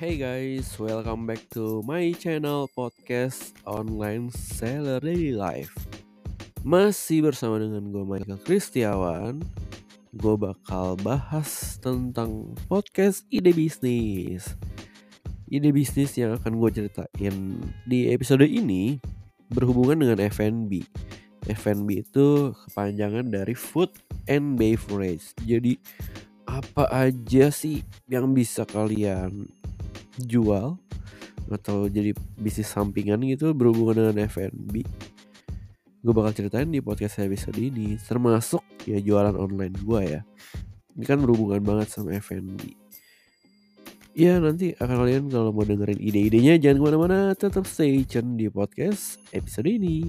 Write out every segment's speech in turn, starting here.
Hey guys, welcome back to my channel podcast online seller daily life. Masih bersama dengan gue Michael Kristiawan. Gue bakal bahas tentang podcast ide bisnis. Ide bisnis yang akan gue ceritain di episode ini berhubungan dengan F&B. F&B itu kepanjangan dari food and beverage. Jadi apa aja sih yang bisa kalian jual atau jadi bisnis sampingan gitu berhubungan dengan F&B gue bakal ceritain di podcast episode ini. Termasuk ya jualan online gue ya. Ini kan berhubungan banget sama F&B ya nanti akan kalian kalau mau dengerin ide-idenya jangan ke mana-mana tetap stay tune di podcast episode ini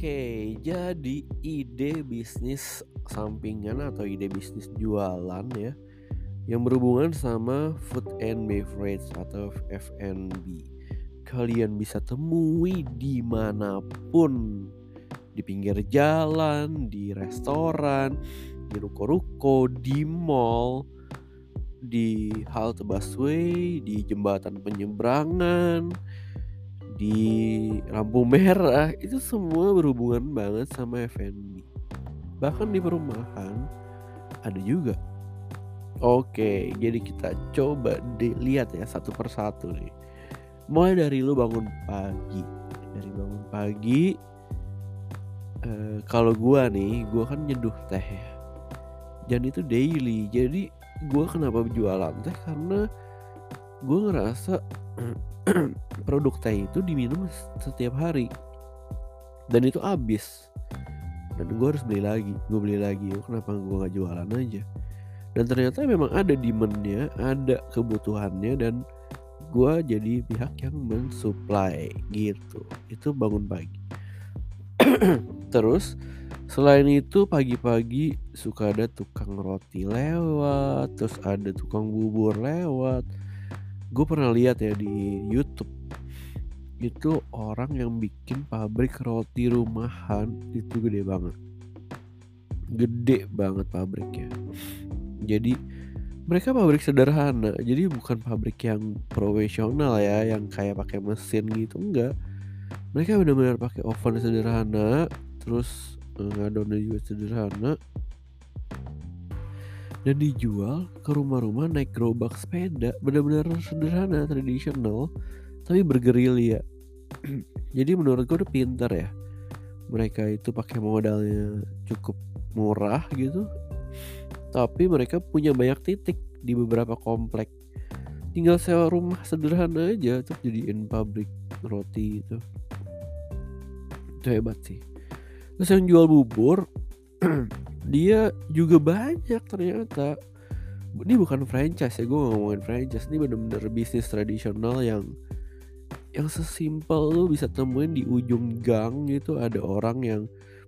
Oke, jadi ide bisnis sampingan atau ide bisnis jualan ya yang berhubungan sama food and beverage atau F&B. Kalian bisa temui di mana pun di pinggir jalan, di restoran, di ruko-ruko, di mall, di halte busway, di jembatan penyeberangan, di lampu merah itu semua berhubungan banget sama F&B bahkan di perumahan ada juga. Oke jadi kita coba dilihat ya satu persatu nih. Mulai dari lu bangun pagi. Dari bangun pagi eh, kalau gua nih gua kan nyeduh teh ya. Dan itu daily. Jadi gua kenapa jualan teh? Karena gue ngerasa produk teh itu diminum setiap hari. Dan itu habis. Dan gue harus beli lagi gue beli lagi. Kenapa gue nggak jualan aja? Dan ternyata memang ada demandnya ada kebutuhannya dan gue jadi pihak yang mensuplai gitu. Itu bangun pagi. Terus selain itu pagi-pagi suka ada tukang roti lewat terus ada tukang bubur lewat gue pernah lihat ya di YouTube. Itu orang yang bikin pabrik roti rumahan itu gede banget. Gede banget pabriknya. Jadi mereka pabrik sederhana. Jadi bukan pabrik yang profesional ya yang kayak pakai mesin gitu enggak. Mereka benar-benar pakai oven sederhana terus ngadonnya juga sederhana dan dijual ke rumah-rumah naik gerobak sepeda. Benar-benar sederhana tradisional tapi bergerilya jadi menurut gue udah pinter ya. Mereka itu pakai modalnya cukup murah gitu. Tapi mereka punya banyak titik di beberapa komplek. Tinggal sewa rumah sederhana aja terus jadiin pabrik roti itu itu hebat sih. Terus yang jual bubur dia juga banyak ternyata. Ini bukan franchise ya gue ngomongin franchise. Ini bener-bener bisnis tradisional yang yang sesimpel lu bisa temuin di ujung gang gitu. Ada orang yang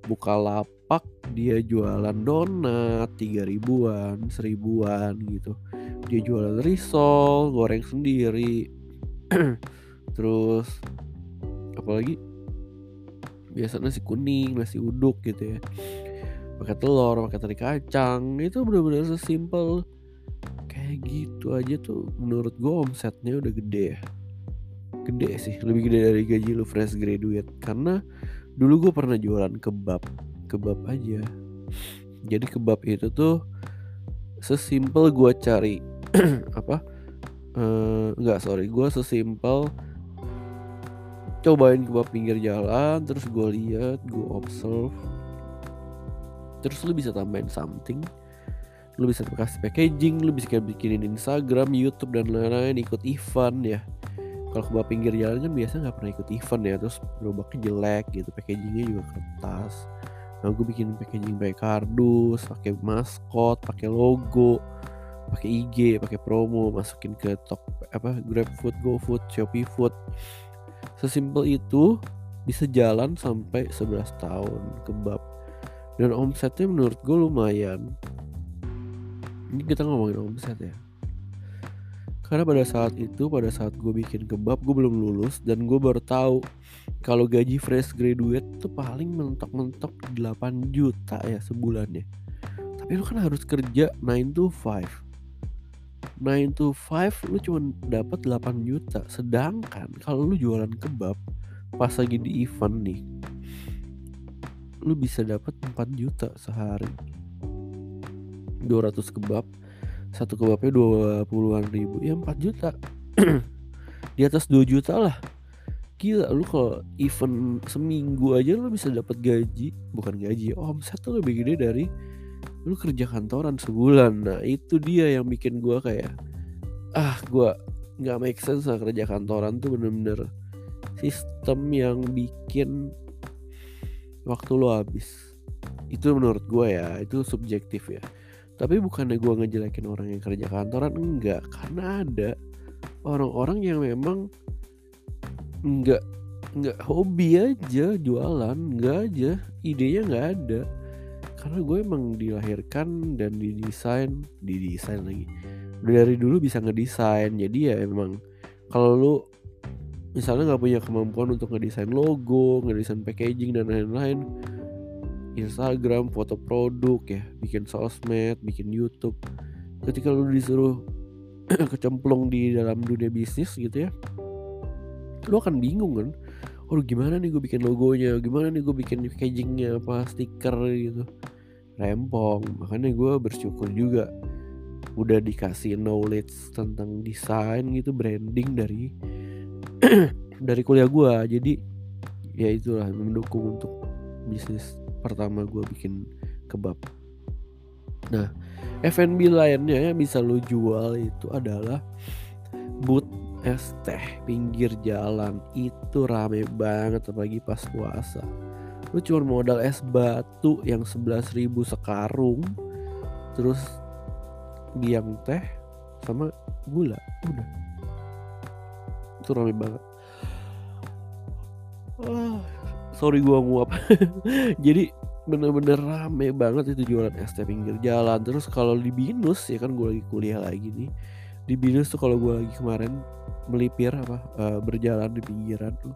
buka lapak dia jualan donat tiga ribuan seribuan gitu. Dia jualan risol goreng sendiri. Terus apalagi? Biasa nasi kuning nasi uduk gitu ya pakai telur pakai teri kacang. Itu benar-benar sesimpel. Kayak gitu aja tuh menurut gue omsetnya udah gede. Ya gede sih lebih gede dari gaji lu fresh graduate. Karena dulu gue pernah jualan kebab kebab aja. Jadi kebab itu tuh sesimpel gue cari apa? Uh, nggak sorry. Gue sesimpel cobain kebab pinggir jalan terus gue lihat gue observe terus lu bisa tambahin something. Lu bisa kasih packaging lu bisa bikinin Instagram YouTube dan lain-lain ikut event ya. Kalau kebab pinggir jalan kan biasa nggak pernah ikut event ya terus gerobaknya jelek gitu packagingnya juga kertas. Nah gue bikin packaging pakai kardus pakai maskot pakai logo pakai IG pakai promo masukin ke tok apa GrabFood GoFood Shopee Food. Sesimpel itu bisa jalan sampai 11 tahun. Kebab dan omsetnya menurut gue lumayan. Ini kita ngomongin omset ya. Karena pada saat itu pada saat gue bikin kebab gue belum lulus dan gue baru tahu kalau gaji fresh graduate tuh paling mentok-mentok 8 juta ya sebulannya tapi lu kan harus kerja 9 to 5 9 to 5 lu cuma dapat 8 juta. Sedangkan kalau lu jualan kebab pas lagi di event nih lu bisa dapat 4 juta sehari. 200 kebab satu kebabnya 20-an ribu. Ya 4 juta. Di atas 2 juta lah. Gila lu kalau event seminggu aja lu bisa dapat gaji. Bukan gaji omset tuh lebih gede dari lu kerja kantoran sebulan. Nah itu dia yang bikin gua kayak ah gua nggak make sense lah kerja kantoran tuh bener-bener sistem yang bikin waktu lo habis. Itu menurut gua ya itu subjektif ya. Tapi bukannya gua ngejelekin orang yang kerja kantoran enggak. Karena ada orang-orang yang memang nggak nggak hobi aja jualan nggak aja idenya nggak ada. Karena gue emang dilahirkan dan didesain didesain lagi. Dari dulu bisa ngedesain jadi ya emang kalau lu misalnya nggak punya kemampuan untuk ngedesain logo ngedesain packaging dan lain-lain. Instagram foto produk ya bikin sosmed bikin YouTube. Ketika lu disuruh kecemplung di dalam dunia bisnis gitu ya lo akan bingung kan? Oh gimana nih gue bikin logonya? Gimana nih gue bikin packagingnya apa stiker gitu? Rempong. Makanya gue bersyukur juga udah dikasih knowledge tentang desain gitu branding dari dari kuliah gue jadi ya itulah mendukung untuk bisnis pertama gue bikin kebab. Nah F&B lainnya yang bisa lo jual itu adalah boot es teh pinggir jalan. Itu rame banget apalagi pas puasa. Lu cuma modal es batu yang 11.000 sekarung terus biang teh sama gula. Udah itu rame banget. Ah, sorry gua nguap jadi bener-bener rame banget itu jualan es teh pinggir jalan. Terus kalau di binus ya kan gue lagi kuliah lagi nih. Di binus tuh kalau gue lagi kemarin melipir apa uh, berjalan di pinggiran tuh.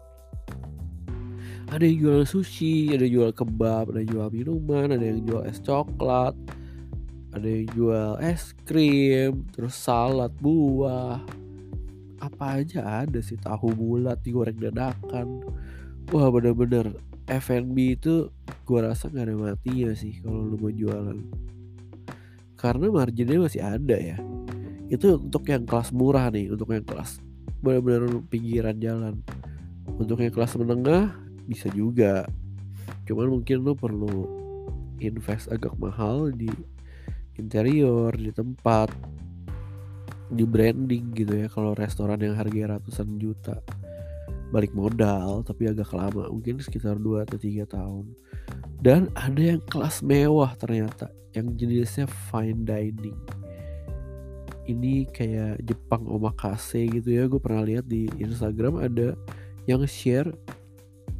Ada yang jual sushi ada yang jual kebab ada yang jual minuman ada yang jual es coklat ada yang jual es krim terus salad buah apa aja ada sih tahu bulat digoreng dadakan. Wah bener-bener F&B itu gue rasa gak ada matinya sih kalau lu mau jualan. Karena marginnya masih ada ya. Itu untuk yang kelas murah nih untuk yang kelas benar-benar pinggiran jalan. Untuk yang kelas menengah bisa juga. Cuman mungkin lo perlu invest agak mahal di interior di tempat di branding gitu ya kalau restoran yang harga ratusan juta. Balik modal tapi agak lama mungkin sekitar 2 atau 3 tahun. Dan ada yang kelas mewah ternyata yang jenisnya fine dining. Ini kayak Jepang omakase gitu ya gue pernah lihat di Instagram ada yang share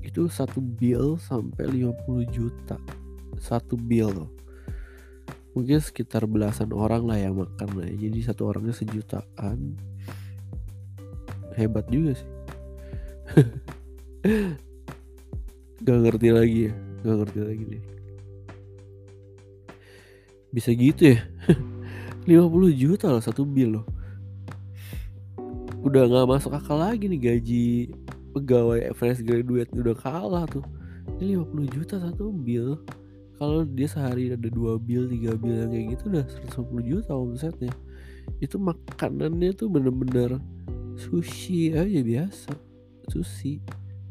itu satu bill sampai 50 juta. Satu bill. loh mungkin sekitar belasan orang lah yang makan lah ya. jadi satu orangnya sejutaan. Hebat juga sih. Gak ngerti lagi ya. Gak ngerti lagi deh bisa gitu ya? 50 juta loh satu bill loh. Udah nggak masuk akal lagi nih gaji pegawai fresh graduate udah kalah tuh. Ini 50 juta satu bill kalau dia sehari ada dua bill tiga bill yang kayak gitu udah 150 juta omsetnya itu makanannya tuh bener-bener sushi aja biasa sushi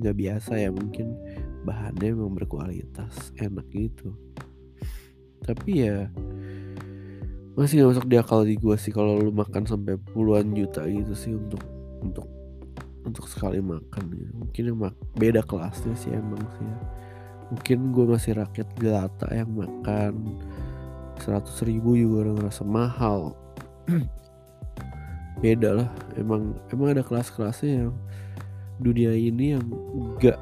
nggak biasa ya mungkin bahannya memang berkualitas enak gitu tapi ya masih gak masuk di akal di gue sih kalau lu makan sampai puluhan juta gitu sih untuk untuk untuk sekali makan gitu. mungkin mak beda kelasnya sih emang sih ya. Mungkin gue masih rakyat gelata yang makan seratus ribu juga udah ngerasa mahal. Beda lah emang emang ada kelas-kelasnya yang dunia ini yang gak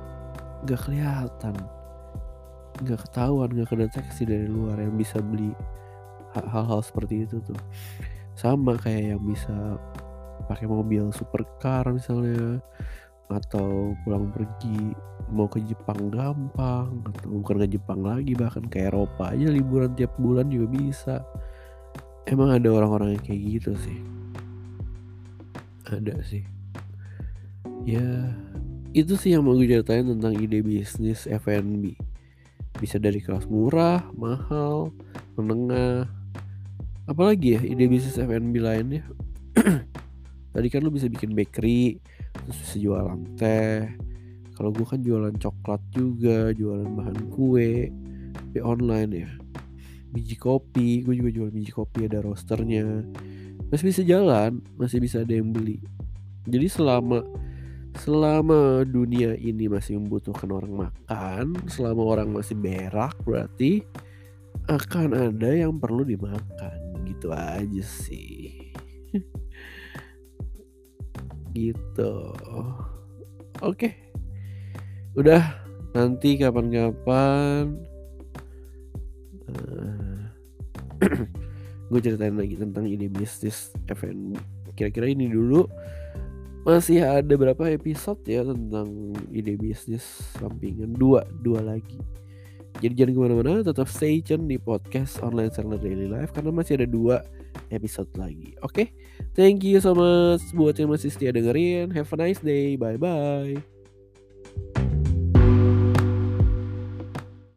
gak kelihatan. Gak ketahuan gak kedeteksi dari luar yang bisa beli hal-hal seperti itu tuh. Sama kayak yang bisa pakai mobil supercar misalnya atau pulang pergi mau ke Jepang gampang atau bukan ke Jepang lagi bahkan ke Eropa aja liburan tiap bulan juga bisa. Emang ada orang-orang yang kayak gitu sih? Ada sih. Ya itu sih yang mau gue ceritain tentang ide bisnis F&B bisa dari kelas murah mahal menengah. Apalagi ya ide bisnis F&B lainnya? Tadi kan lu bisa bikin bakery terus bisa jualan teh. Kalau gue kan jualan coklat juga jualan bahan kue tapi online ya. Biji kopi gue juga jual biji kopi ada rosternya masih bisa jalan masih bisa ada yang beli. Jadi selama selama dunia ini masih membutuhkan orang makan selama orang masih berak berarti akan ada yang perlu dimakan. Gitu aja sih gitu. Oke. Udah. Nanti kapan-kapan uh, gue ceritain lagi tentang ide bisnis F&B kira-kira ini dulu. Masih ada berapa episode ya tentang ide bisnis sampingan? Dua. Dua lagi. Jadi jangan ke mana-mana tetap stay tune di podcast online seller daily life karena masih ada dua episode lagi. Oke, okay? thank you so much buat yang masih setia dengerin. Have a nice day. Bye bye.